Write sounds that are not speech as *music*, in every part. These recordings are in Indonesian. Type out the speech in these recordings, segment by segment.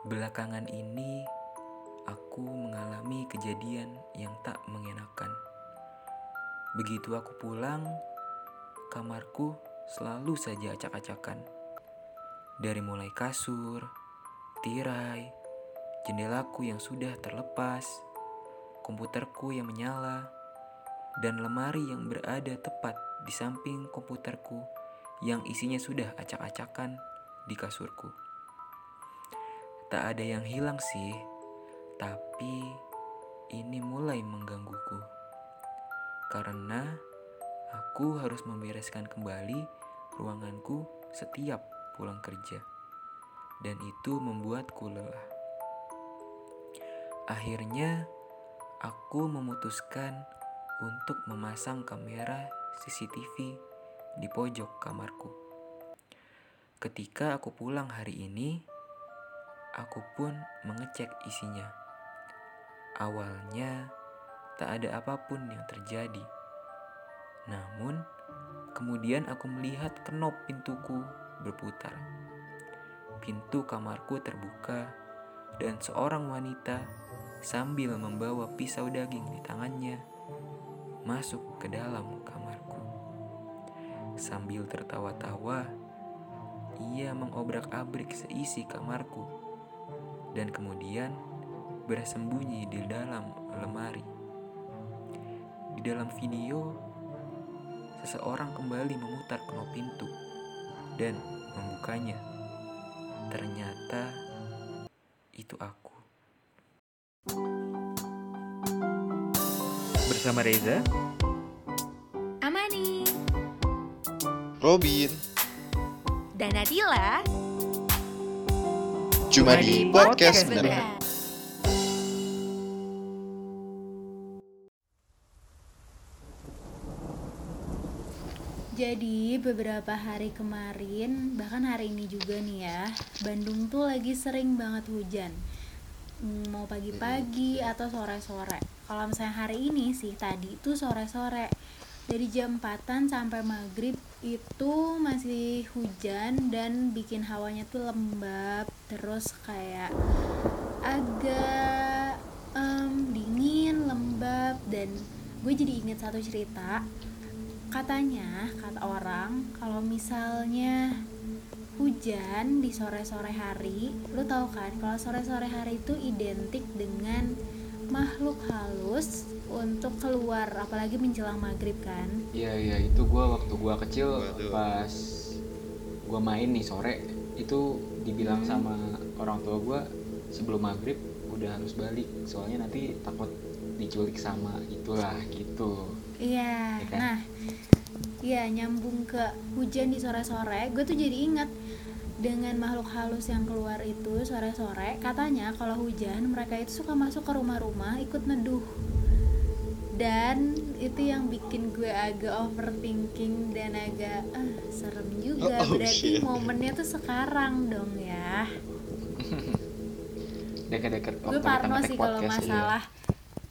Belakangan ini, aku mengalami kejadian yang tak mengenakan. Begitu aku pulang, kamarku selalu saja acak-acakan. Dari mulai kasur, tirai, jendelaku yang sudah terlepas, komputerku yang menyala, dan lemari yang berada tepat di samping komputerku yang isinya sudah acak-acakan di kasurku. Tak ada yang hilang sih, tapi ini mulai menggangguku. Karena aku harus membereskan kembali ruanganku setiap pulang kerja. Dan itu membuatku lelah. Akhirnya, aku memutuskan untuk memasang kamera CCTV di pojok kamarku. Ketika aku pulang hari ini, aku pun mengecek isinya. Awalnya, tak ada apa pun yang terjadi. Namun, kemudian aku melihat kenop pintuku berputar. Pintu kamarku terbuka, dan seorang wanita sambil membawa pisau daging di tangannya masuk ke dalam kamarku. Sambil tertawa-tawa, ia mengobrak-abrik seisi kamarku dan kemudian bersembunyi di dalam lemari. Di dalam video, seseorang kembali memutar knop pintu dan membukanya. Ternyata itu aku. Bersama Reza, Amani Robin dan Nadila cuma di podcast bener. benar. Jadi beberapa hari kemarin, bahkan hari ini juga nih ya, Bandung tuh lagi sering banget hujan. Hmm, Mau pagi-pagi atau sore-sore. Kalau misalnya hari ini sih tadi itu sore-sore. Dari jam 4 sampai maghrib itu masih hujan dan bikin hawanya tuh lembab, terus kayak agak em, dingin, lembab dan gue jadi inget satu cerita. Katanya kata orang kalau misalnya hujan di sore-sore hari lu tahu kan kalau sore-sore hari itu identik dengan makhluk halus untuk keluar apalagi menjelang maghrib kan Iya iya itu gua waktu gua kecil Waduh. pas gua main nih sore itu dibilang Hmm. sama orang tua gua sebelum maghrib udah harus balik soalnya nanti takut diculik sama itulah gitu. iya Iya kan? nah iya nyambung ke hujan di sore-sore gue tuh jadi ingat dengan makhluk halus yang keluar itu sore-sore katanya kalau hujan mereka itu suka masuk ke rumah-rumah ikut neduh dan itu yang bikin gue agak overthinking dan agak ah, serem juga Oh, oh, berarti shit. momennya tuh sekarang dong ya Deket-deket gue parno sih kalau iya. masalah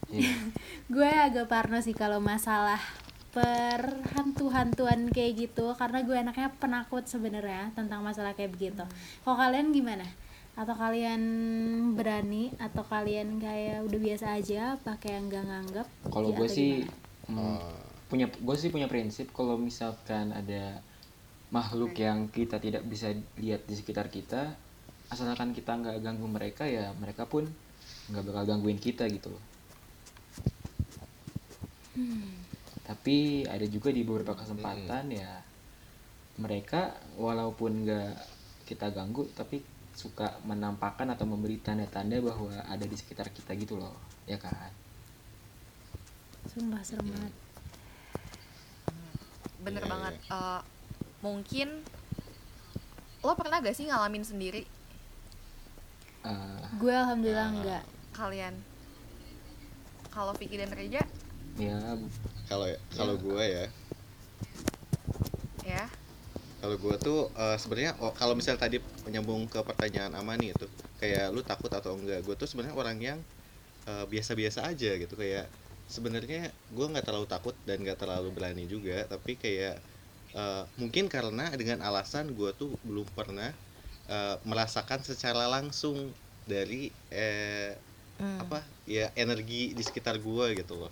Iya. *laughs* gue agak parno sih kalau masalah perhantu-hantuan kayak gitu karena gue anaknya penakut sebenarnya tentang masalah kayak begitu. Kalau kalian gimana? Atau kalian berani atau kalian kayak udah biasa aja pakai yang gak nganggap? Kalau Ya, gue sih hmm, punya gue sih punya prinsip kalau misalkan ada makhluk yang kita tidak bisa lihat di sekitar kita asalkan kita nggak ganggu mereka ya mereka pun nggak bakal gangguin kita gitu loh tapi ada juga di beberapa kesempatan ya mereka walaupun nggak kita ganggu tapi suka menampakkan atau memberi tanda-tanda bahwa ada di sekitar kita gitu loh ya kan Sumpah serem banget. Bener Iya, banget. Eh, mungkin lo pernah gak sih ngalamin sendiri Eh, Gue alhamdulillah enggak. kalian? Kalau Vicky dan Reja, ya kalau kalau gue ya. Ya. Kalau gue tuh eh, sebenarnya oh, kalau misalnya tadi menyambung ke pertanyaan Amani itu kayak lu takut atau enggak gue tuh sebenarnya orang yang eh, biasa-biasa aja gitu. Kayak sebenarnya gue nggak terlalu takut dan nggak terlalu berani juga tapi kayak eh, mungkin karena dengan alasan gue tuh belum pernah eh, merasakan secara langsung dari eh Hmm. apa ya energi di sekitar gua gitu loh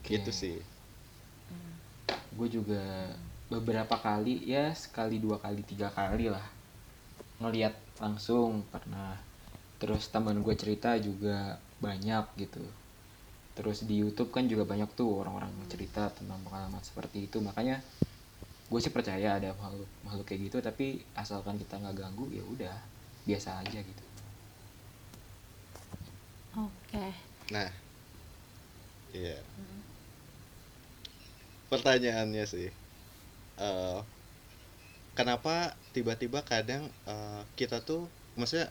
Oke. gitu sih. Gue juga beberapa kali ya sekali dua kali tiga kali lah ngelihat langsung pernah. Terus teman gue cerita juga banyak gitu. Terus di YouTube kan juga banyak tuh orang-orang cerita tentang pengalaman seperti itu. Makanya gue sih percaya ada makhluk makhluk kayak gitu tapi asalkan kita nggak ganggu ya udah biasa aja gitu. Oke. nah iya pertanyaannya sih eh, kenapa tiba-tiba kadang eh, kita tuh maksudnya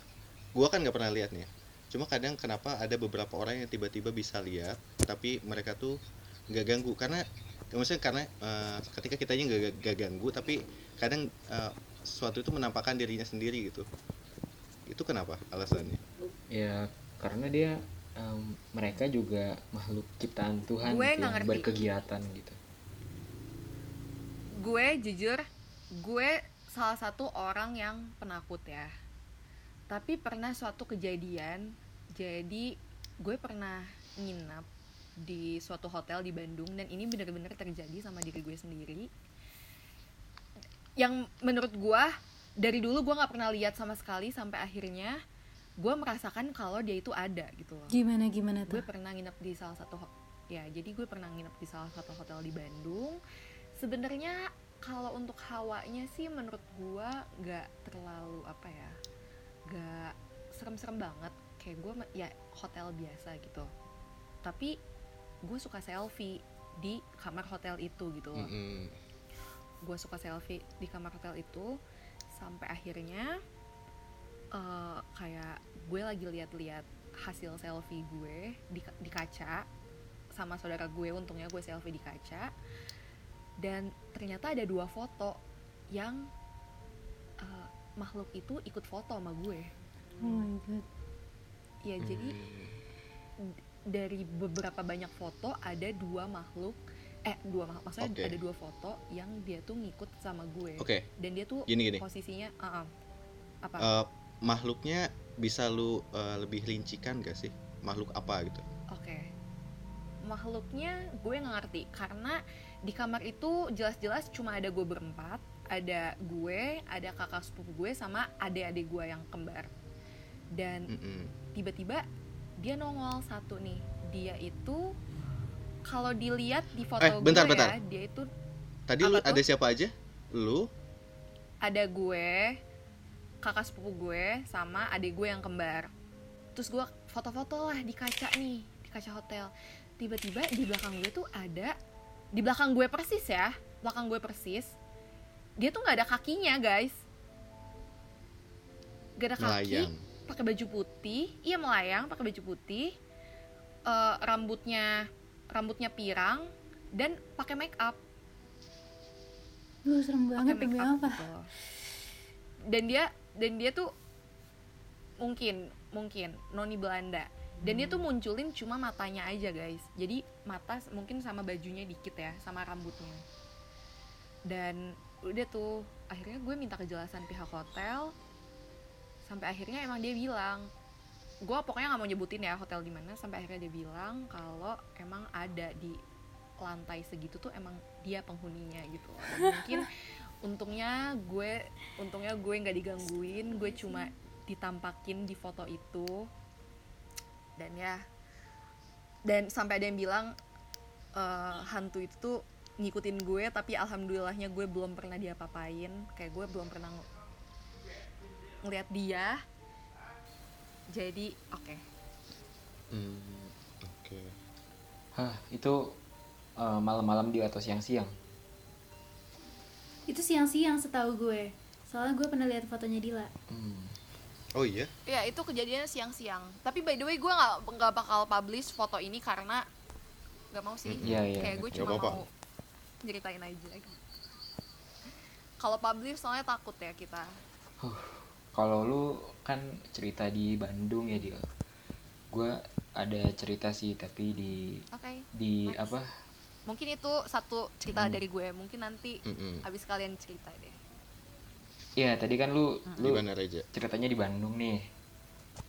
gua kan nggak pernah lihat nih cuma kadang kenapa ada beberapa orang yang tiba-tiba bisa lihat tapi mereka tuh nggak ganggu. Karena ya maksudnya karena eh, ketika kitanya nggak nggak ganggu tapi kadang eh, sesuatu itu menampakkan dirinya sendiri gitu. Itu kenapa alasannya? Ya karena dia em, mereka juga makhluk ciptaan Tuhan Gue gitu yang berkegiatan gitu gue jujur gue salah satu orang yang penakut ya. Tapi pernah suatu kejadian jadi gue pernah nginap di suatu hotel di Bandung dan ini benar-benar terjadi sama diri gue sendiri. Yang menurut gue dari dulu gue nggak pernah lihat sama sekali sampai akhirnya gue merasakan kalau dia itu ada gitu loh. Gimana gimana gue tuh? pernah nginep di salah satu ya jadi gue pernah nginep di salah satu hotel di Bandung sebenarnya kalau untuk hawanya sih menurut gue nggak terlalu apa ya nggak serem-serem banget. Kayak gue ya hotel biasa gitu. Tapi gue suka selfie di kamar hotel itu gitu loh. Mm-mm. gue suka selfie di kamar hotel itu sampai akhirnya eh, kayak gue lagi lihat-lihat hasil selfie gue di, di kaca sama saudara gue untungnya gue selfie di kaca dan ternyata ada dua foto yang eh, makhluk itu ikut foto sama gue Oh my god. ya jadi Hmm. d- dari beberapa banyak foto ada dua makhluk eh dua makhluk maksudnya Oke. ada dua foto yang dia tuh ngikut sama gue oke dan dia tuh gini gini posisinya uh-uh. apa Eh, makhluknya bisa lu eh, lebih rincikan gak sih makhluk apa gitu makhluknya gue nggak ngerti. Karena di kamar itu jelas-jelas cuma ada gue berempat ada gue ada kakak sepupu gue sama adik-adik gue yang kembar. Dan tiba-tiba dia nongol satu nih. Dia itu kalau dilihat di foto Eh, bentar, gue bentar. ya dia itu tadi lu tuh? ada siapa aja? Lu? Ada gue kakak sepupu gue sama adik gue yang kembar. Terus gue foto-foto lah di kaca nih di kaca hotel tiba-tiba di belakang gue tuh ada di belakang gue persis ya belakang gue persis dia tuh nggak ada kakinya guys. Gak ada kaki melayang. pakai baju putih iya melayang pakai baju putih Eh, rambutnya rambutnya pirang dan pakai make up. Lu serem pakai banget make up apa? gitu dan dia dan dia tuh mungkin mungkin noni Belanda dan dia tuh munculin cuma matanya aja guys. Jadi mata mungkin sama bajunya dikit ya sama rambutnya. Dan udah tuh akhirnya gue minta kejelasan pihak hotel. Sampai akhirnya emang dia bilang gue pokoknya nggak mau nyebutin ya hotel di mana. Sampai akhirnya dia bilang kalau emang ada di lantai segitu tuh emang dia penghuninya gitu. Dan mungkin *laughs* untungnya gue untungnya gue nggak digangguin. Gue cuma ditampakin di foto itu dan ya dan sampai ada yang bilang eh, hantu itu tuh ngikutin gue tapi alhamdulillahnya gue belum pernah diapa-apain kayak gue belum pernah ng- ngeliat dia jadi oke Hmm, oke Hah, itu eh, malam-malam dia atau siang-siang? Itu siang-siang setahu gue. Soalnya gue pernah lihat fotonya Dila. Hmm. Oh iya ya itu kejadiannya siang-siang tapi by the way gue nggak nggak bakal publish foto ini karena nggak mau sih Iya, iya. kayak gue cuma mau ceritain aja kalau publish soalnya takut ya kita Kalau lu kan cerita di Bandung ya dia. Gue ada cerita sih tapi di oke di Nice. apa? mungkin itu satu cerita Hmm. dari gue mungkin nanti Mm-mm. abis kalian cerita deh Iya tadi kan lu di lu mana Reja? ceritanya di Bandung nih.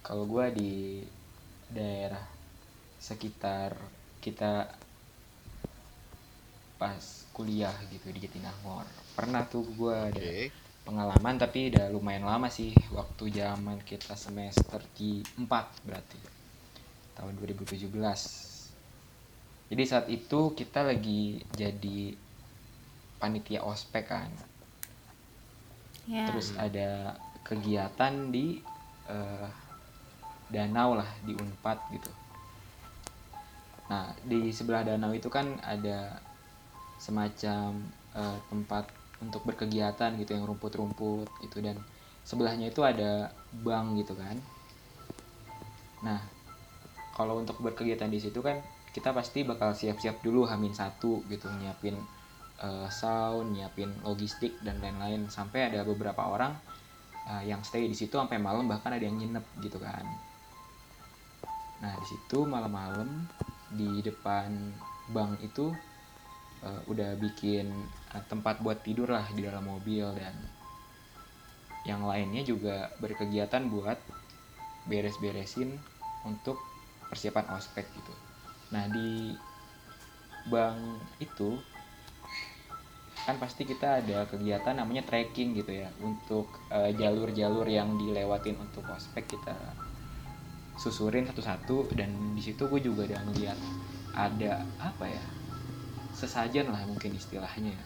kalau gue di daerah sekitar kita pas kuliah gitu di Jatinangor. Pernah tuh gue ada Oke. pengalaman tapi udah lumayan lama sih waktu zaman kita semester di 4 berarti tahun 2017 jadi saat itu kita lagi jadi panitia ospek kan ya. Terus ada kegiatan di eh, danau lah di Unpad gitu. Nah di sebelah danau itu kan ada semacam eh, tempat untuk berkegiatan gitu yang rumput-rumput gitu. Dan sebelahnya itu ada bank gitu kan. Nah kalau untuk berkegiatan di situ kan kita pasti bakal siap-siap dulu hamin satu gitu nyiapin eh, sound nyiapin logistik dan lain-lain. Sampai ada beberapa orang eh, yang stay di situ sampai malam bahkan ada yang nginep gitu kan. Nah di situ malam-malam di depan bank itu eh, udah bikin eh, tempat buat tidur lah di dalam mobil dan yang lainnya juga berkegiatan buat beres-beresin untuk persiapan ospek gitu. Nah di bank itu kan pasti kita ada kegiatan namanya trekking gitu ya. Untuk eh, jalur-jalur yang dilewatin untuk ospek kita susurin satu-satu. Dan di situ gue juga udah ngeliat ada apa ya sesajen lah mungkin istilahnya.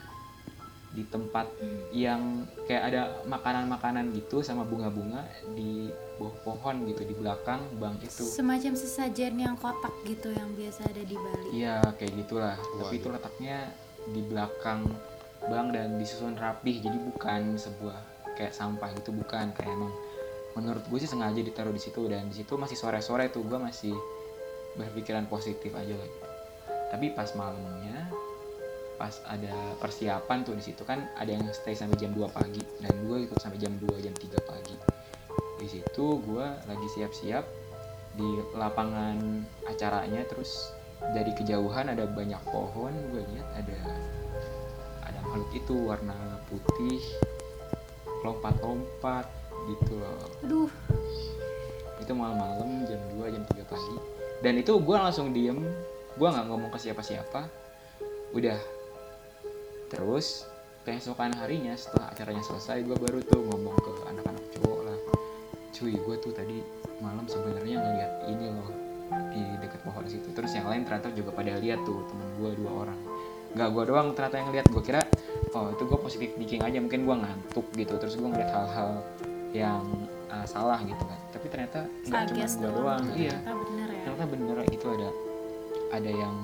Di tempat yang kayak ada makanan-makanan gitu sama bunga-bunga di bawah pohon gitu di belakang bank itu. Semacam sesajen yang kotak gitu yang biasa ada di Bali. Iya kayak gitulah. Tapi itu letaknya di belakang bank dan disusun rapih. Jadi bukan sebuah kayak sampah gitu bukan kayak emang menurut gue sih sengaja ditaruh di situ dan di situ masih sore-sore tuh gue masih berpikiran positif aja lagi. Tapi pas malamnya pas ada persiapan tuh di situ kan ada yang stay sampai jam 2 pagi dan gue ikut sampai jam 2 jam 3 pagi. Di situ gue lagi siap-siap di lapangan acaranya terus dari kejauhan ada banyak pohon gue lihat ada makhluk itu warna putih lompat-lompat gitu loh. Aduh. Itu malam-malam jam 2 jam 3 pagi. Dan itu gue langsung diem. Gue nggak ngomong ke siapa-siapa. Udah. Terus keesokan harinya setelah acaranya selesai gue baru tuh ngomong ke anak-anak cowok lah. Cuy gue tuh tadi malam sebenarnya ngeliat ini loh di dekat pohon situ. Terus yang lain ternyata juga pada lihat tuh temen gue dua orang nggak gue doang ternyata yang lihat gue kira oh itu gue positif thinking aja. Mungkin gue ngantuk gitu. Terus gue ngeliat hal-hal yang uh, salah gitu kan. Tapi ternyata nggak cuma gue doang. doang. Iya. ternyata bener ya. Ternyata bener. Itu ada ada yang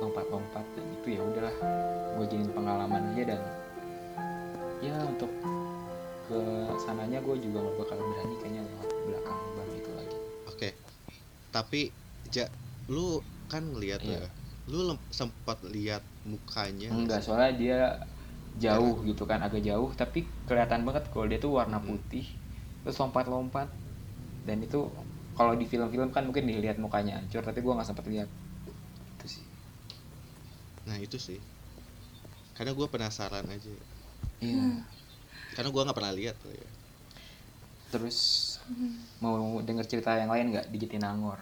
lompat-lompat dan itu ya udahlah. Gue jadiin pengalaman aja dan ya untuk ke sananya gue juga gak bakal berani kayaknya lewat belakang bank itu lagi. Oke. Tapi ja, lu kan ngeliat Iya. ya. Lu sempat lihat mukanya? Nggak enggak soalnya dia jauh gitu kan agak jauh tapi kelihatan banget kalau dia tuh warna putih terus lompat-lompat. Dan itu kalau di film-film kan mungkin dilihat mukanya hancur tapi gue nggak sempat lihat. Itu sih. Nah, itu sih. Karena gue penasaran aja. iya. Karena gua nggak pernah lihat tuh ya. terus mau denger cerita yang lain nggak? Di Jatinangor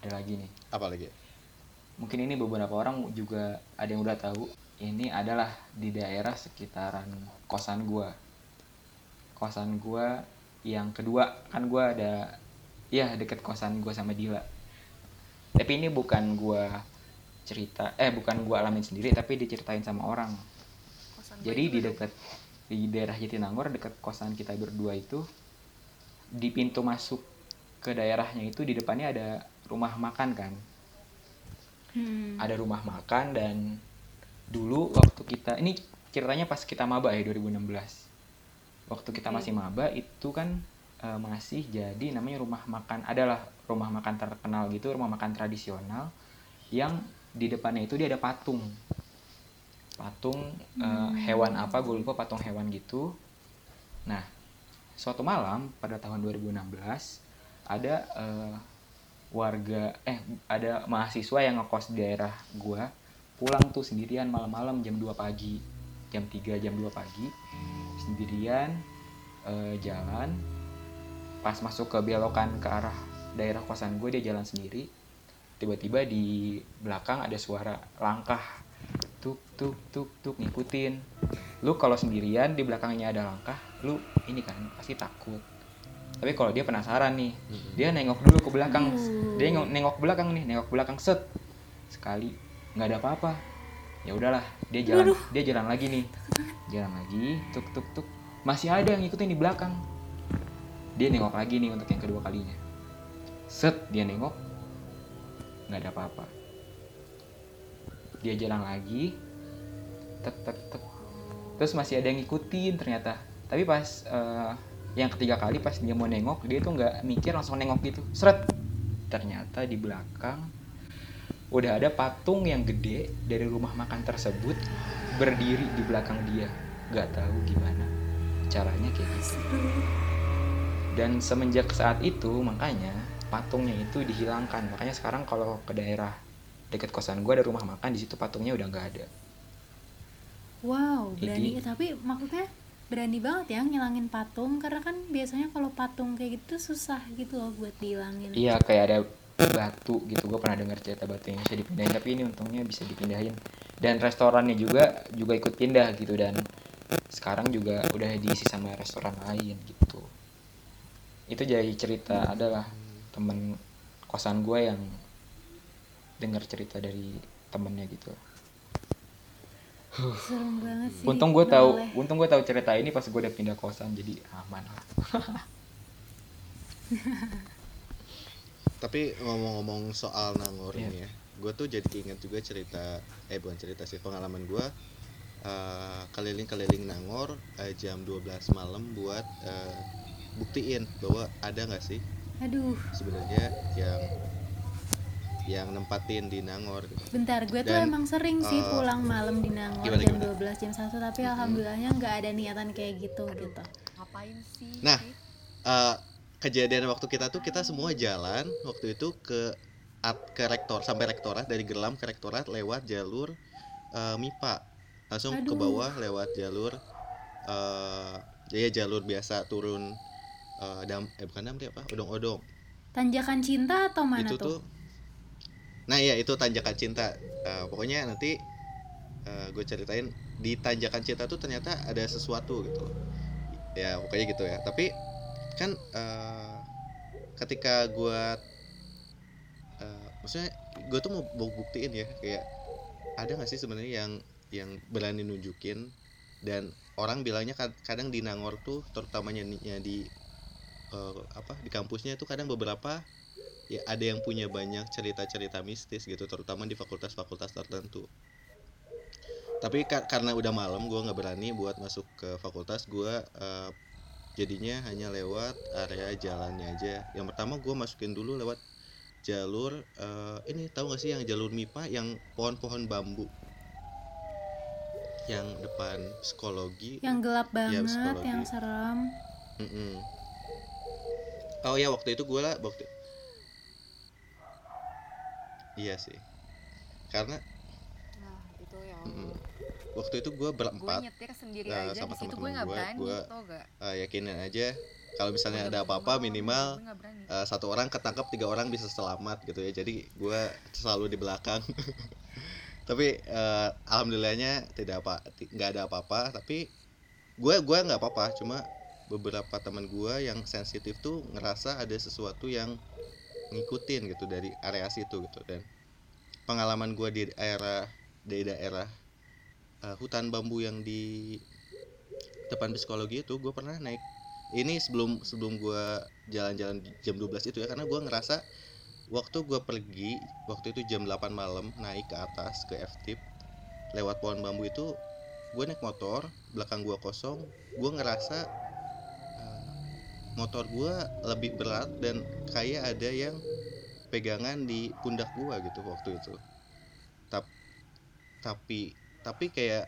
ada lagi nih. Apalagi? Mungkin ini beberapa orang juga ada yang udah tahu ini adalah di daerah sekitaran kosan gua. Kosan gua yang kedua. Kan gua ada ya deket kosan gua sama Dila tapi ini bukan gua cerita eh bukan gua alamin sendiri tapi diceritain sama orang. Kosan jadi di dekat di daerah Jatinangor dekat kosan kita berdua itu di pintu masuk ke daerahnya itu di depannya ada rumah makan kan Hmm. ada rumah makan dan dulu waktu kita ini ceritanya pas kita maba ya 2016 waktu kita masih maba itu kan eh, masih jadi namanya rumah makan adalah rumah makan terkenal gitu rumah makan tradisional yang di depannya itu dia ada patung. Patung eh, hewan apa gue lupa patung hewan gitu. Nah suatu malam pada tahun 2016 ada eh, warga eh ada mahasiswa yang ngekos di daerah gua pulang tuh sendirian malam-malam jam 2 pagi. Jam 3 jam 2 pagi sendirian eh, jalan. Pas masuk ke belokan ke arah daerah kosan gue dia jalan sendiri. Tiba-tiba di belakang ada suara langkah tuk tuk tuk tuk ngikutin. Lu kalau sendirian di belakangnya ada langkah lu ini kan pasti takut tapi kalau dia penasaran nih dia nengok dulu ke belakang. Dia nengok, nengok ke belakang nih nengok ke belakang set. Sekali nggak ada apa-apa. Ya udahlah dia jalan dia jalan lagi nih. Jalan lagi tuk tuk tuk. Masih ada yang ngikutin di belakang. Dia nengok lagi nih untuk yang kedua kalinya. Set dia nengok. Nggak ada apa-apa. Dia jalan lagi. Tek tek tek. Terus masih ada yang ngikutin ternyata. Tapi pas eh, yang ketiga kali pas dia mau nengok dia tuh nggak mikir langsung nengok gitu. Seret. Ternyata di belakang udah ada patung yang gede dari rumah makan tersebut berdiri di belakang dia. Nggak tahu gimana caranya kayak gitu. Dan semenjak saat itu makanya patungnya itu dihilangkan. Makanya sekarang kalau ke daerah dekat kosan gue ada rumah makan di situ patungnya udah nggak ada. Wow, berani. Jadi- tapi maksudnya berani banget ya ngilangin patung karena kan biasanya kalau patung kayak gitu susah gitu loh buat dihilangin. iya kayak ada batu gitu gue pernah dengar cerita batu yang bisa dipindahin tapi ini untungnya bisa dipindahin. Dan restorannya juga juga ikut pindah gitu dan sekarang juga udah diisi sama restoran lain gitu. Itu jadi cerita adalah temen kosan gue yang dengar cerita dari temennya gitu Serem banget sih. untung gue tahu boleh. untung gue tahu cerita ini pas gue udah pindah kosan jadi aman lah *laughs* Tapi ngomong-ngomong soal Nangor Iya. ini ya, gue tuh jadi ingat juga cerita, eh bukan cerita sih, pengalaman gue eh, keliling-keliling Nangor eh, jam 12 malam buat eh, buktiin bahwa ada nggak sih Aduh, sebenarnya yang yang nempatin di Nangor. gitu. bentar gue tuh emang sering sih eh, pulang malam di Nangor gimana, jam gimana? 12 jam 1 tapi alhamdulillahnya nggak ada niatan kayak gitu gitu. ngapain sih Nah, eh, kejadian waktu kita tuh kita semua jalan waktu itu ke at- ke rektor sampai rektorat dari Gerlam ke rektorat lewat jalur eh, MIPA langsung ke Aduh. bawah lewat jalur eh ya jalur biasa turun eh, dam eh bukan damri apa odong-odong Tanjakan cinta atau mana itu tuh? tuh nah iya itu tanjakan cinta. Eh, pokoknya nanti gue ceritain di tanjakan cinta tuh ternyata ada sesuatu gitu ya pokoknya gitu ya. Tapi kan eh, ketika gue maksudnya gue tuh mau, mau buktiin ya kayak ada nggak sih sebenarnya yang yang berani nunjukin dan orang bilangnya kad- kadang di Nangor tuh terutamanya ya di eh, apa di kampusnya tuh kadang beberapa ya ada yang punya banyak cerita-cerita mistis gitu terutama di fakultas-fakultas tertentu tapi ka- karena udah malam gue nggak berani buat masuk ke fakultas gue eh, jadinya hanya lewat area jalannya aja yang pertama gue masukin dulu lewat jalur eh, ini tahu gak sih yang jalur MIPA yang pohon-pohon bambu yang depan psikologi Yang gelap banget, psikologi. yang serem. Mm-mm. Oh ya waktu itu gue lah waktu Iya sih. Karena nah itu ya mm-mm. waktu itu gue gue berempat nyetir sendiri eh, aja. sama di situ gue temen-temen nggak gue, berani gue- eh, yakinin aja kalau misalnya ada apa-apa minimal eh, satu orang ketangkep tiga orang bisa selamat gitu ya. Jadi gue selalu di belakang. *laughs* Tapi eh, alhamdulillahnya tidak apa nggak ada apa-apa. Tapi gue gue nggak apa-apa. Cuma beberapa teman gue yang sensitif tuh ngerasa ada sesuatu yang ngikutin gitu dari area situ gitu. Dan pengalaman gue di daerah di daerah eh, hutan bambu yang di depan psikologi itu gue pernah naik. Ini sebelum sebelum gue jalan-jalan jam 12 itu ya karena gue ngerasa waktu gue pergi waktu itu jam 8 malam naik ke atas ke F-tip lewat pohon bambu itu gue naik motor belakang gue kosong gue ngerasa motor gue lebih berat dan kayak ada yang pegangan di pundak gue gitu waktu itu. Tap- tapi tapi kayak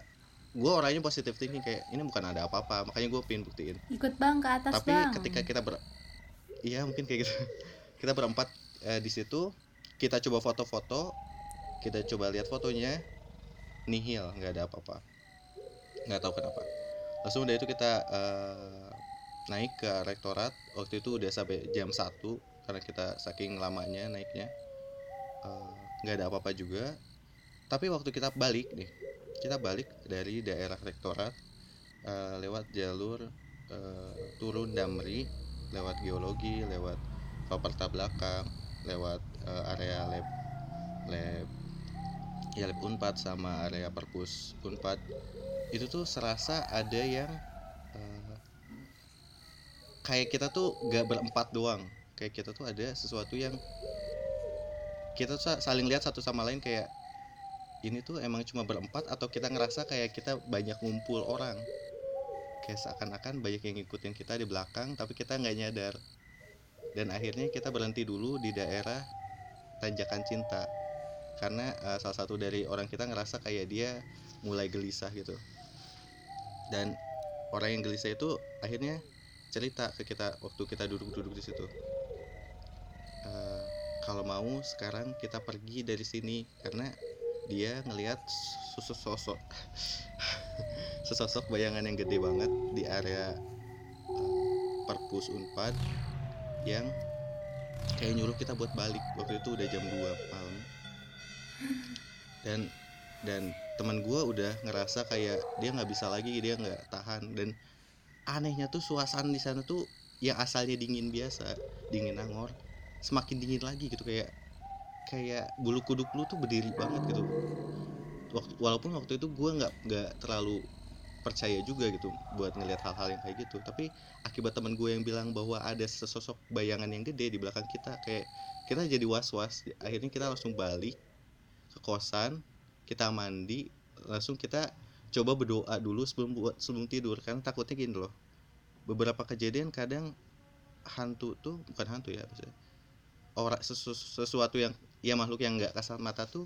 gue orangnya positif thinking kayak ini bukan ada apa-apa makanya gue pengen buktiin. Ikut bang ke atas tapi bang. ketika kita ber iya mungkin kayak gitu. *laughs* Kita berempat eh, di situ kita coba foto-foto kita coba lihat fotonya nihil nggak ada apa-apa. Nggak tahu kenapa. Langsung dari itu kita eh, naik ke rektorat waktu itu udah sampai jam 1 karena kita saking lamanya naiknya. Eh, nggak ada apa-apa juga. Tapi waktu kita balik nih kita balik dari daerah rektorat eh, lewat jalur eh, turun Damri lewat geologi lewat Faperta belakang lewat eh, area lab lab ya lab Unpad sama area perpus Unpad. Itu tuh serasa ada yang kayak kita tuh gak berempat doang. Kayak kita tuh ada sesuatu yang kita tuh sa- saling lihat satu sama lain kayak ini tuh emang cuma berempat atau kita ngerasa kayak kita banyak ngumpul orang? Kayak seakan-akan banyak yang ngikutin kita di belakang tapi kita nggak nyadar. Dan akhirnya kita berhenti dulu di daerah tanjakan cinta. Karena eh, salah satu dari orang kita ngerasa kayak dia mulai gelisah gitu. Dan orang yang gelisah itu akhirnya cerita ke kita waktu kita duduk-duduk di situ. Eh, kalau mau sekarang kita pergi dari sini karena dia ngelihat sosok *laughs* sesosok bayangan yang gede banget di area eh, perpus unpad yang kayak nyuruh kita buat balik. Waktu itu udah jam 2 malam. Dan dan teman gua udah ngerasa kayak dia nggak bisa lagi dia nggak tahan. Dan anehnya tuh suasana di sana tuh yang asalnya dingin biasa dingin angor semakin dingin lagi gitu kayak kayak bulu kuduk lu tuh berdiri banget gitu. Waktu walaupun waktu itu gue nggak nggak terlalu percaya juga gitu buat ngelihat hal-hal yang kayak gitu tapi akibat teman gue yang bilang bahwa ada sesosok bayangan yang gede di belakang kita kayak kita jadi was-was akhirnya kita langsung balik ke kosan kita mandi langsung kita coba berdoa dulu sebelum buat sebelum tidur karena takutnya gini loh. Beberapa kejadian kadang hantu tuh bukan hantu ya orang sesu- sesuatu yang ya makhluk yang nggak kasat mata tuh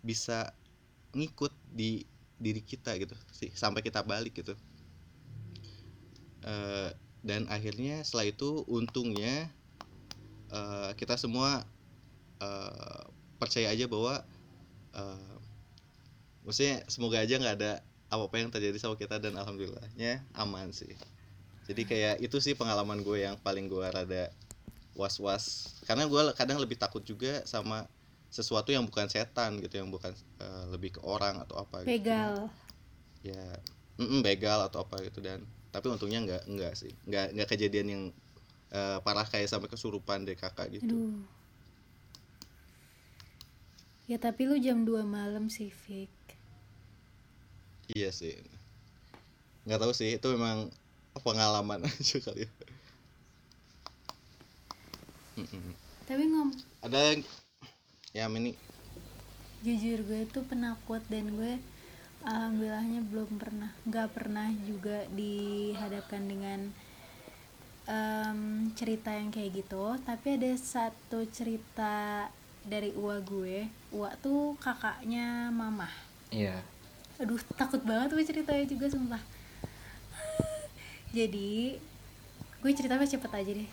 bisa ngikut di diri kita gitu sih sampai kita balik gitu. Eh, dan akhirnya setelah itu untungnya eh, kita semua eh, percaya aja bahwa eh, maksudnya semoga aja nggak ada apa-apa yang terjadi sama kita dan alhamdulillahnya aman sih. Jadi kayak itu sih pengalaman gue yang paling gue rada was-was. Karena gue kadang lebih takut juga sama sesuatu yang bukan setan gitu yang bukan eh, lebih ke orang atau apa gitu. Begal. Ya mm-mm, begal atau apa gitu. Dan tapi untungnya nggak nggak sih. Nggak nggak kejadian yang eh, parah kayak sampai kesurupan deh kakak gitu. Aduh. Ya tapi lu jam 2 malam sih Fik iya sih. Nggak tahu sih itu memang pengalaman *laughs* aja kali ya. Tapi ngom ada yang ya ini jujur gue tuh penakut dan gue alhamdulillahnya belum pernah nggak pernah juga dihadapkan dengan em, cerita yang kayak gitu. Tapi ada satu cerita dari uwa gue. Uwa tuh kakaknya mama Iya. Aduh takut banget gue ceritanya juga sumpah. Jadi gue cerita cepet aja deh.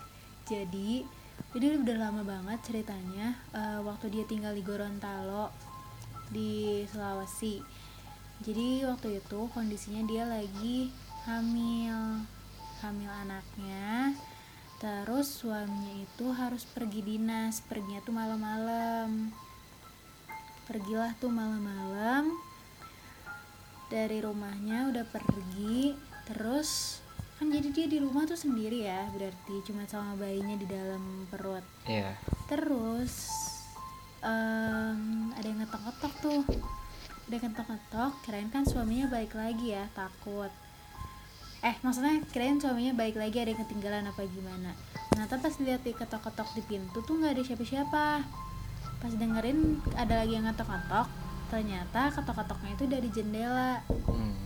Jadi jadi udah lama banget ceritanya eh, waktu dia tinggal di Gorontalo di Sulawesi. Jadi waktu itu kondisinya dia lagi hamil hamil anaknya. Terus suaminya itu harus pergi dinas perginya tuh malam-malam. Pergilah tuh malam-malam dari rumahnya udah pergi terus kan jadi dia di rumah tuh sendiri ya berarti cuma sama bayinya di dalam perut. Iya. terus em, ada yang ngetok-ngetok tuh. Ada yang ngetok-ngetok kirain kan suaminya balik lagi ya takut. Eh maksudnya kirain suaminya balik lagi ada yang ketinggalan apa gimana. Ternyata pas lihat di ketok-ketok di pintu tuh nggak ada siapa-siapa. Pas dengerin ada lagi yang ngetok-ngetok ternyata ketok-ketoknya itu dari jendela. Hmm.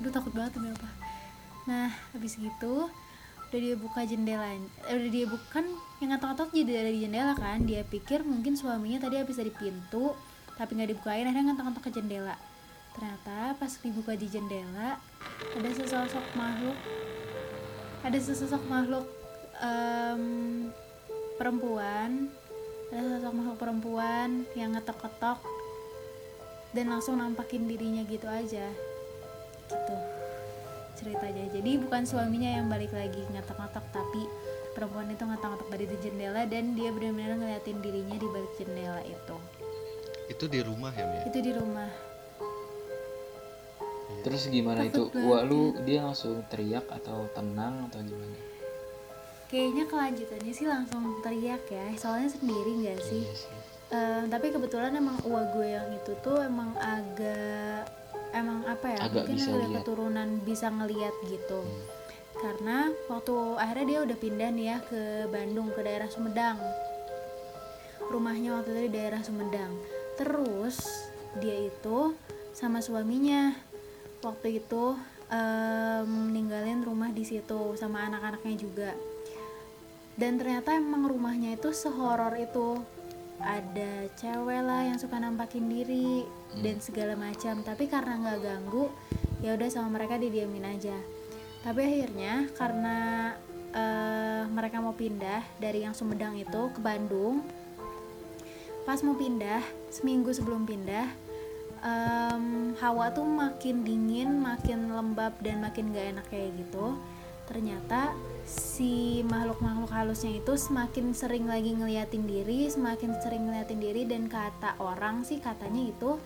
aduh takut banget demi apa. Nah habis gitu udah dia buka jendelanya eh, udah dia bukan yang ngetok-ngetok jadi dari jendela kan? Dia pikir mungkin suaminya tadi habis dari pintu tapi nggak dibukain akhirnya ngetok-ngetok ke jendela. Ternyata pas dibuka di jendela ada sesosok makhluk ada sesosok makhluk em, perempuan ada sesosok makhluk perempuan yang ngetok-ketok dan langsung nampakin dirinya gitu aja. Gitu. Ceritanya. Jadi bukan suaminya yang balik lagi ngetok-ngetok tapi perempuan itu ngetok-ngetok dari di jendela dan dia benar-benar ngeliatin dirinya di balik jendela itu. Itu di rumah ya Mia itu di rumah. Terus gimana itu? Takut wah lu dia langsung teriak atau tenang atau gimana? Kayaknya kelanjutannya sih langsung teriak ya. Soalnya sendiri nggak sih? Iya sih. Eh, tapi kebetulan emang uang gue yang itu tuh emang agak emang apa ya Agak mungkin bisa ada keturunan bisa ngeliat gitu. Hmm. karena waktu akhirnya dia udah pindah nih ya ke Bandung ke daerah Sumedang. Rumahnya waktu itu di daerah Sumedang. Terus dia itu sama suaminya waktu itu em, ninggalin rumah di situ sama anak-anaknya juga. Dan ternyata emang rumahnya itu sehoror itu ada cewek lah yang suka nampakin diri dan segala macam. Tapi karena nggak ganggu ya udah sama mereka didiamin aja. Tapi akhirnya karena eh, mereka mau pindah dari yang Sumedang itu ke Bandung pas mau pindah seminggu sebelum pindah em, hawa tuh makin dingin makin lembab dan makin gak enak kayak gitu ternyata si makhluk-makhluk halusnya itu semakin sering lagi ngeliatin diri semakin sering ngeliatin diri dan kata orang sih katanya itu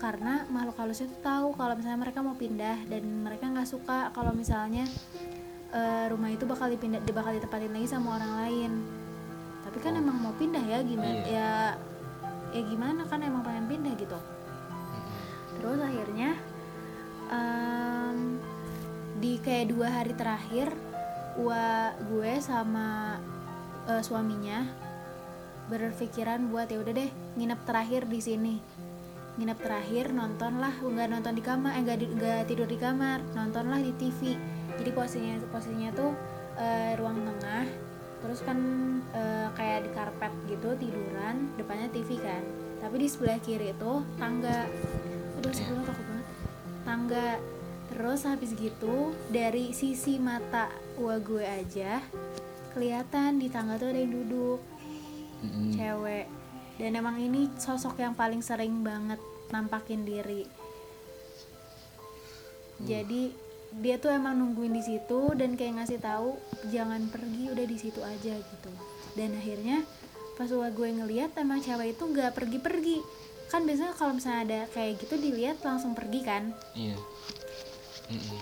karena makhluk halusnya itu tahu kalau misalnya mereka mau pindah dan mereka nggak suka kalau misalnya eh, rumah itu bakal dipindah bakal ditempatin lagi sama orang lain. Tapi kan emang mau pindah ya gimana Iya. ya ya gimana kan emang pengen pindah gitu. Terus akhirnya kayak dua hari terakhir wa gue sama eh, suaminya berpikiran buat ya udah deh nginep terakhir di sini. Nginep terakhir nonton lah nggak nonton di kamar eh nggak tidur di kamar nontonlah di TV jadi posisinya posisinya tuh eh, ruang tengah terus kan eh, kayak di karpet gitu tiduran depannya TV kan. Tapi di sebelah kiri itu tangga. Aduh sebelumnya takut banget. Tangga terus habis gitu dari sisi mata gua gue aja kelihatan di tangga tuh ada yang duduk Mm-mm. cewek. Dan emang ini sosok yang paling sering banget nampakin diri. Jadi dia tuh emang nungguin di situ dan kayak ngasih tahu jangan pergi udah di situ aja gitu. Dan akhirnya pas gua gue ngeliat emang cewek itu nggak pergi-pergi. Kan biasanya kalau misalnya ada kayak gitu dilihat langsung pergi kan? Iya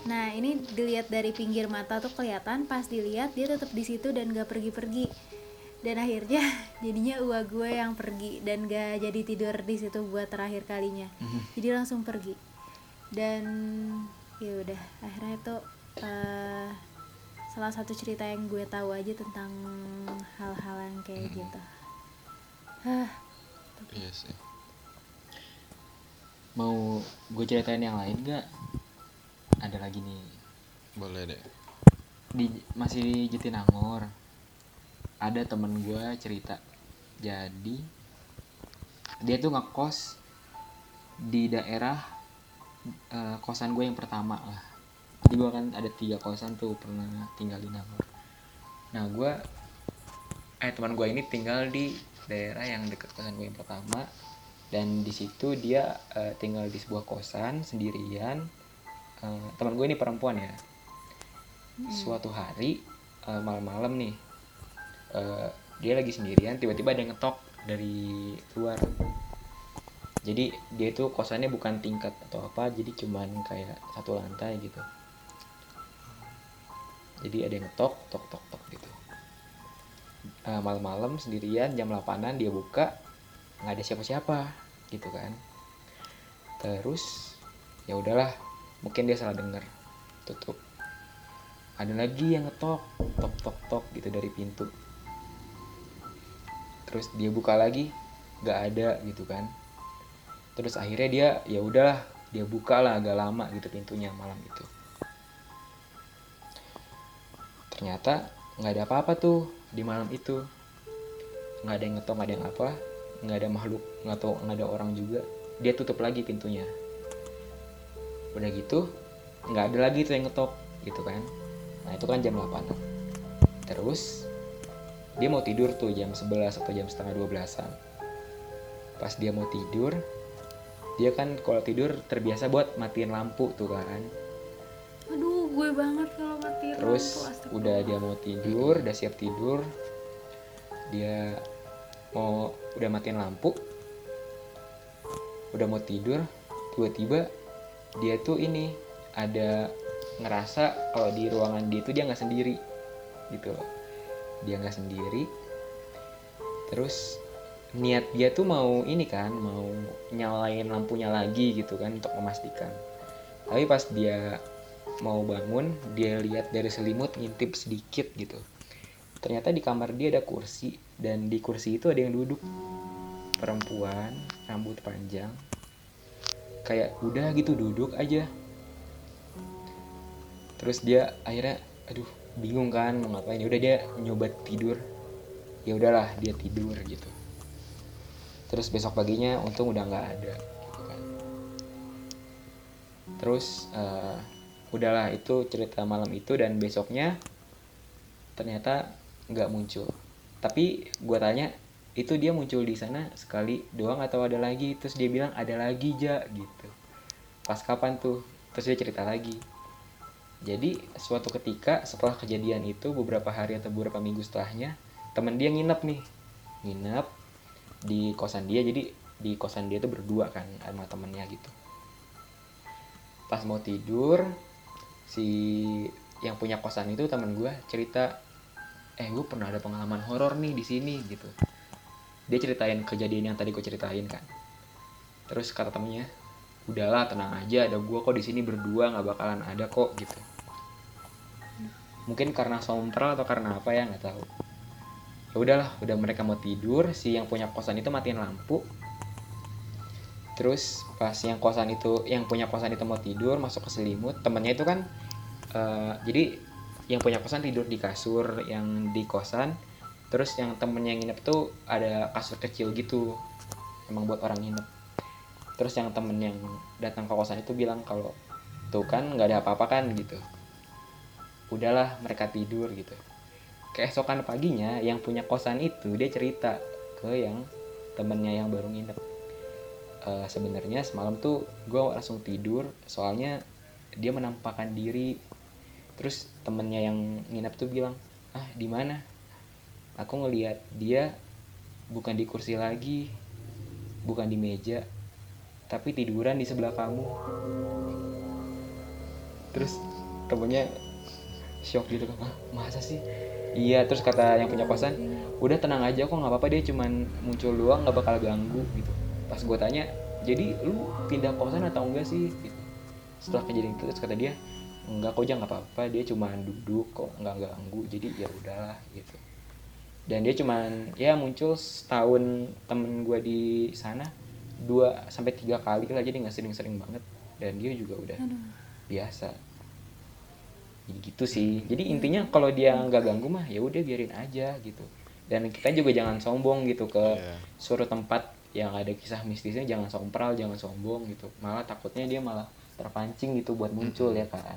Nah ini dilihat dari pinggir mata tuh kelihatan pas dilihat dia tetap di situ dan gak pergi-pergi. Dan akhirnya *laughs* jadinya uang gue yang pergi dan gak jadi tidur di situ buat terakhir kalinya. Jadi langsung pergi. Dan ya udah akhirnya itu eh, salah satu cerita yang gue tahu aja tentang hal-hal yang kayak gitu. Hah, iya sih. Mau gue ceritain yang lain gak ada lagi nih. Boleh deh. Di masih di Jatinangor. Ada temen gue cerita. Jadi dia tuh ngekos di daerah eh, kosan gue yang pertama lah. Jadi gue kan ada tiga kosan tuh pernah tinggal di Nangor. Nah gue eh teman gue ini tinggal di daerah yang dekat kosan gue yang pertama. Dan di situ dia eh, tinggal di sebuah kosan sendirian Eh, teman gue ini perempuan ya. Suatu hari eh, malam-malam nih eh, dia lagi sendirian tiba-tiba ada yang ngetok dari luar. Jadi dia itu kosannya bukan tingkat atau apa jadi cuman kayak satu lantai gitu. Jadi ada yang ngetok tok tok tok gitu. Eh, malam-malam sendirian jam 8an dia buka nggak ada siapa-siapa gitu kan. Terus ya udahlah mungkin dia salah denger tutup. Ada lagi yang ngetok. Tok tok tok gitu dari pintu. Terus dia buka lagi. Nggak ada gitu kan. Terus akhirnya dia ya udahlah dia buka lah agak lama gitu pintunya malam itu. Ternyata nggak ada apa-apa tuh di malam itu. Nggak ada yang ngetok nggak ada yang apa nggak ada makhluk nggak tahu nggak ada orang juga. Dia tutup lagi pintunya udah gitu nggak ada lagi tuh yang ngetok gitu kan. Nah itu kan jam 8 terus dia mau tidur tuh jam 11 atau jam setengah 12an pas dia mau tidur dia kan kalau tidur terbiasa buat matiin lampu tuh kan. Aduh gue banget kalau mati terus lampu, udah dia mau tidur udah siap tidur dia mau udah matiin lampu udah mau tidur tiba-tiba dia tuh ini ada ngerasa kalau di ruangan dia tuh dia nggak sendiri gitu loh. Dia nggak sendiri. Terus niat dia tuh mau ini kan mau nyalain lampunya lagi gitu kan untuk memastikan. Tapi pas dia mau bangun dia lihat dari selimut ngintip sedikit gitu. Ternyata di kamar dia ada kursi dan di kursi itu ada yang duduk. Perempuan rambut panjang kayak udah gitu duduk aja. Terus dia akhirnya aduh bingung kan mau ngapain. Udah dia nyoba tidur. Ya udahlah dia tidur gitu. Terus besok paginya untung udah nggak ada gitu kan. Terus eh, udahlah itu cerita malam itu dan besoknya ternyata nggak muncul. Tapi gua tanya itu dia muncul di sana sekali doang atau ada lagi? Terus dia bilang ada lagi ja gitu. Pas kapan tuh? Terus dia cerita lagi. Jadi suatu ketika setelah kejadian itu beberapa hari atau beberapa minggu setelahnya temen dia nginep nih. Nginep di kosan dia. Jadi di kosan dia tuh berdua kan sama temennya gitu. Pas mau tidur si yang punya kosan itu teman gue cerita eh gue pernah ada pengalaman horor nih di sini gitu dia ceritain kejadian yang tadi gue ceritain kan terus kata temennya udahlah tenang aja ada gue kok di sini berdua nggak bakalan ada kok gitu. Mungkin karena sompral atau karena apa ya nggak tahu. Ya udahlah udah mereka mau tidur si yang punya kosan itu matiin lampu. Terus pas yang kosan itu yang punya kosan itu mau tidur masuk ke selimut temennya itu kan eh, jadi yang punya kosan tidur di kasur yang di kosan terus yang temennya yang nginep tuh ada kasur kecil gitu emang buat orang nginep. Terus yang temen yang datang ke kosan itu bilang kalau tuh kan nggak ada apa-apa kan gitu. Udahlah mereka tidur gitu. Keesokan paginya yang punya kosan itu dia cerita ke yang temennya yang baru nginep. Eh, sebenarnya semalam tuh gue langsung tidur soalnya dia menampakkan diri. Terus temennya yang nginep tuh bilang ah di mana aku ngelihat dia bukan di kursi lagi bukan di meja tapi tiduran di sebelah kamu. Terus temennya shock gitu kan ah masa sih? Iya terus kata yang punya kosan udah tenang aja kok nggak apa-apa dia cuman muncul doang nggak bakal ganggu gitu. Pas gue tanya jadi lu pindah kosan atau enggak sih? Gitu. setelah kejadian itu terus kata dia enggak kok jangan apa-apa dia cuma duduk kok nggak ganggu jadi ya udahlah gitu dan dia cuman ya muncul setahun temen gue di sana dua sampai tiga kali lah jadi nggak sering-sering banget. Dan dia juga udah Aduh. biasa. Jadi gitu sih. Jadi intinya kalau dia nggak ganggu mah ya udah biarin aja gitu. Dan kita juga jangan sombong gitu ke Iya. suatu tempat yang ada kisah mistisnya jangan sompral jangan sombong gitu. Malah takutnya dia malah terpancing gitu buat muncul ya kan?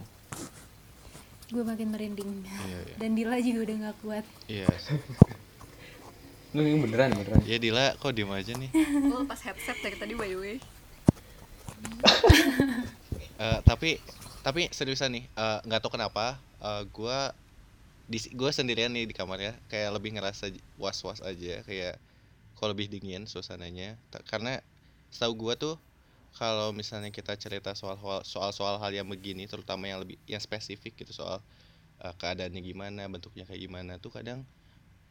Gue makin merinding. Iya, iya. dan Dila juga udah nggak kuat. Iya. *laughs* lu ini beneran beneran. Ya Dila kok diem aja nih. Gue lepas headset dari tadi by the way. *laughs* Eh, tapi tapi seriusan nih eh, nggak tahu kenapa eh, gua di gue sendirian nih di kamar ya kayak lebih ngerasa j- was-was aja kayak kok lebih dingin suasananya. Karena setahu gua tuh kalau misalnya kita cerita soal soal soal hal yang begini terutama yang lebih yang spesifik gitu soal eh, keadaannya gimana bentuknya kayak gimana tuh kadang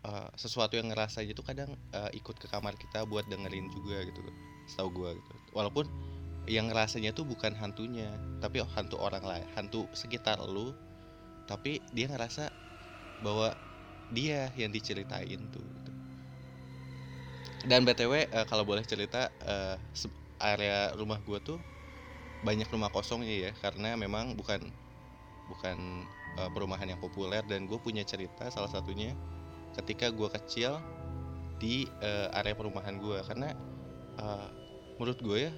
eh, sesuatu yang ngerasanya tuh kadang eh, ikut ke kamar kita buat dengerin juga gitu setahu gua gitu walaupun yang ngerasanya tuh bukan hantunya tapi hantu orang lain hantu sekitar lu tapi dia ngerasa bahwa dia yang diceritain tuh gitu. dan btw eh, kalau boleh cerita se- area rumah gua tuh banyak rumah kosongnya ya karena memang bukan bukan eh, perumahan yang populer dan gue punya cerita salah satunya ketika gua kecil di eh, area perumahan gua. Karena eh, menurut gue ya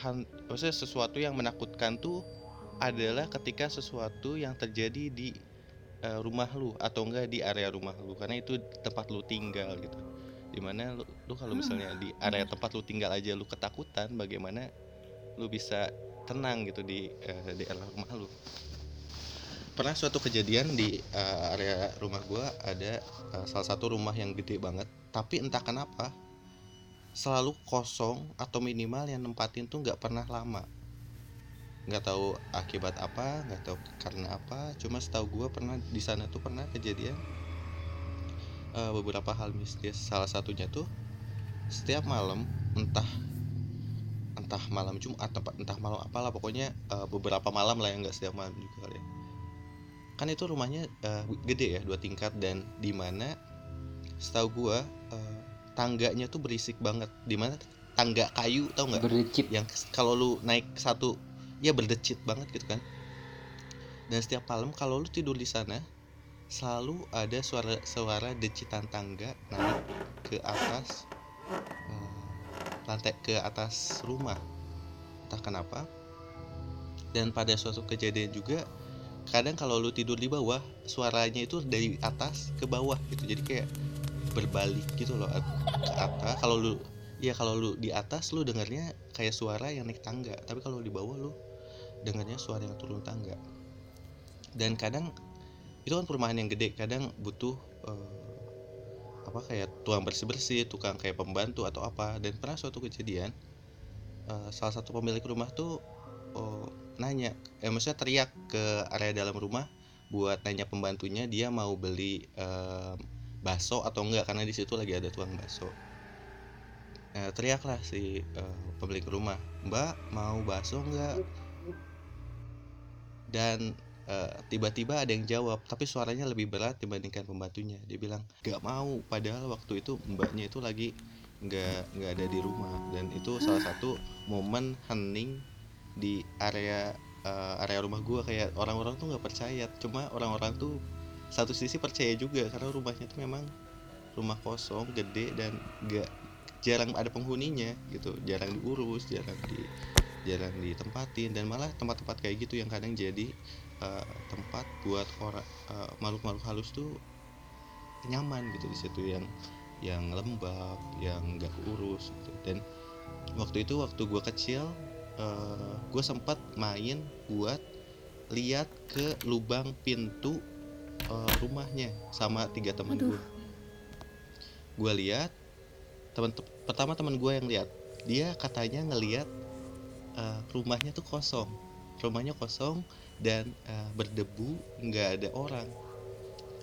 han- maksudnya sesuatu yang menakutkan tuh adalah ketika sesuatu yang terjadi di eh, rumah lu atau enggak di area rumah lu. Karena itu tempat lu tinggal gitu. Di mana lu, lu kalau misalnya di area tempat lu tinggal aja lu ketakutan bagaimana lu bisa tenang gitu di eh, di area rumah lu pernah suatu kejadian di eh, area rumah gua ada eh, salah satu rumah yang gede banget tapi entah kenapa selalu kosong atau minimal yang nempatin tuh nggak pernah lama. Nggak tahu akibat apa nggak tahu karena apa cuma setahu gua pernah di sana tuh pernah kejadian eh, beberapa hal mistis. Salah satunya tuh setiap malam entah entah malam Jumat entah, malam apalah pokoknya eh, beberapa malam lah yang nggak setiap malam juga kali ya kan itu rumahnya eh, gede ya dua tingkat dan di mana setahu gua eh, tangganya tuh berisik banget. Di mana tangga kayu tau nggak? Berdecit yang kalau lu naik satu ya berdecit banget gitu kan. Dan setiap malam kalau lu tidur di sana selalu ada suara suara decitan tangga naik ke atas eh, lantai ke atas rumah. Entah kenapa. Dan pada suatu kejadian juga kadang kalau lu tidur di bawah suaranya itu dari atas ke bawah gitu. Jadi kayak berbalik gitu loh ke atas kalau lu ya kalau lu di atas lu dengarnya kayak suara yang naik tangga. Tapi kalau di bawah lu dengarnya suara yang turun tangga. Dan kadang itu kan perumahan yang gede kadang butuh eh, apa kayak tukang bersih bersih tukang kayak pembantu atau apa. Dan pernah suatu kejadian eh, salah satu pemilik rumah tuh oh, nanya eh maksudnya teriak ke area dalam rumah buat nanya pembantunya dia mau beli eh, bakso atau enggak? Karena di situ lagi ada tukang bakso. Eh, teriaklah si eh, pemilik rumah mbak mau bakso enggak? Dan eh, tiba-tiba ada yang jawab tapi suaranya lebih berat dibandingkan pembantunya. Dia bilang nggak mau. Padahal waktu itu mbaknya itu lagi nggak nggak ada di rumah. Dan itu salah satu momen hening di area eh, area rumah gua kayak orang-orang tuh nggak percaya cuma orang-orang tuh satu sisi percaya juga karena rumahnya tuh memang rumah kosong gede dan nggak jarang ada penghuninya gitu jarang diurus jarang di jarang ditempatin dan malah tempat-tempat kayak gitu yang kadang jadi eh, tempat buat orang eh, makhluk-makhluk halus tuh nyaman gitu di situ yang yang lembab yang nggak urus gitu. dan waktu itu waktu gua kecil eh, gue sempat main buat lihat ke lubang pintu eh, rumahnya sama tiga teman gue gue lihat teman pertama teman gue yang lihat dia katanya ngelihat eh, rumahnya tuh kosong. Rumahnya kosong dan eh, berdebu nggak ada orang.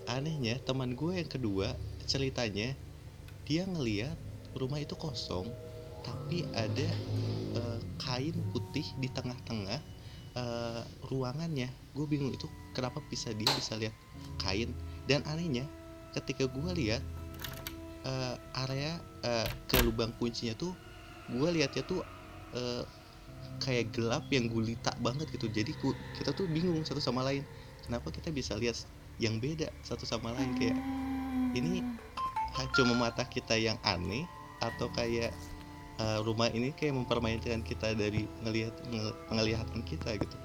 Anehnya teman gue yang kedua ceritanya dia ngelihat rumah itu kosong tapi ada eh, kain putih di tengah-tengah eh, ruangannya. Gue bingung itu kenapa bisa dia bisa lihat kain. Dan anehnya ketika gue lihat eh, area eh, ke lubang kuncinya tuh gue lihatnya tuh eh, kayak gelap yang gulita banget gitu. Jadi ku- kita tuh bingung satu sama lain kenapa kita bisa lihat yang beda satu sama lain? Kayak ini cuma mata kita yang aneh atau kayak eh, rumah ini kayak mempermainkan kita dari ngelihat nge- penglihatan kita gitu.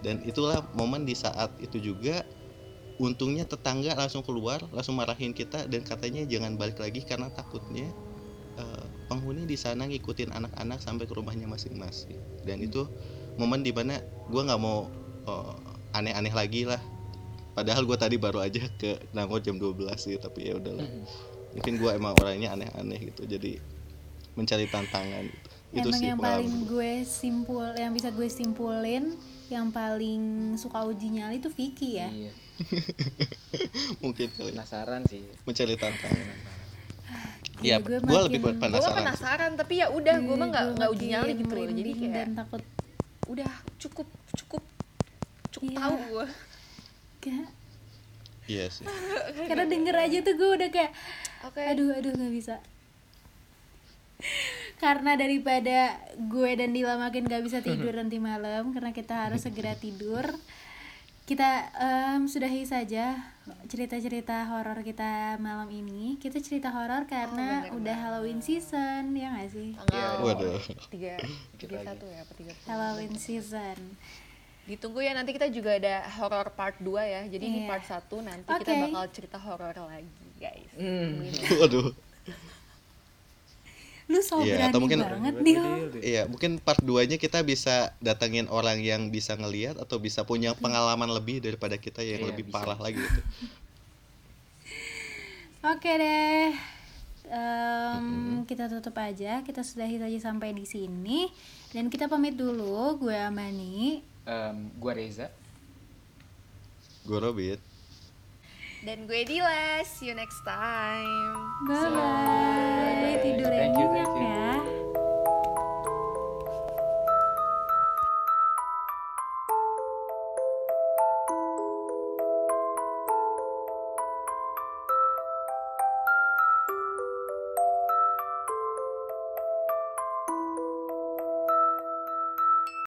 Dan itulah momen di saat itu juga untungnya tetangga langsung keluar langsung marahin kita dan katanya jangan balik lagi karena takutnya eh, penghuni di sana ngikutin anak-anak sampai ke rumahnya masing-masing. Dan itu momen di mana gue nggak mau eh, aneh-aneh lagi lah. Padahal gue tadi baru aja ke Nangor jam 12 sih tapi ya udahlah. Mungkin gue emang orangnya aneh-aneh gitu. Jadi mencari tantangan. Itu Emang sih yang paling gue simpul, yang bisa gue simpulin, yang paling suka uji nyali itu Vicky ya. iya. *laughs* Mungkin penasaran sih. Mencari tantangan. Iya, ya gue gue lebih buat gue penasaran sih. penasaran tapi ya udah gue mah nggak Gue nggak uji nyali gitu loh. Jadi kayak dan takut. udah cukup cukup cukup Iya. tahu gue kayak iya sih. *laughs* karena denger aja tuh gue udah kayak oke. Aduh aduh nggak bisa karena daripada gue dan Dila makin gak bisa tidur nanti malam karena kita harus segera tidur kita em, sudahi saja cerita-cerita horor kita malam ini kita cerita horor karena bener, udah Halloween season ya gak sih tanggal Waduh. tiga tiga satu ya apa tiga Halloween season ditunggu ya nanti kita juga ada horor part 2 ya jadi di Iya. part 1 nanti kita Oke. bakal cerita horor lagi guys. Tungguin. *laughs* waduh lu so Iya, berani atau mungkin- banget Dil. Iya, mungkin part 2-nya kita bisa datengin orang yang bisa ngelihat atau bisa punya pengalaman lebih daripada kita yang Iya, lebih bisa. parah lagi gitu. *laughs* Oke deh. Em, kita tutup aja. Kita sudahi saja sampai di sini. Dan kita pamit dulu. Gue Amani. Em, gua Reza Gue Robit. Dan gue Dila, see you next time. Bye bye. So, bye, -bye. Tidur yang nyenyak ya.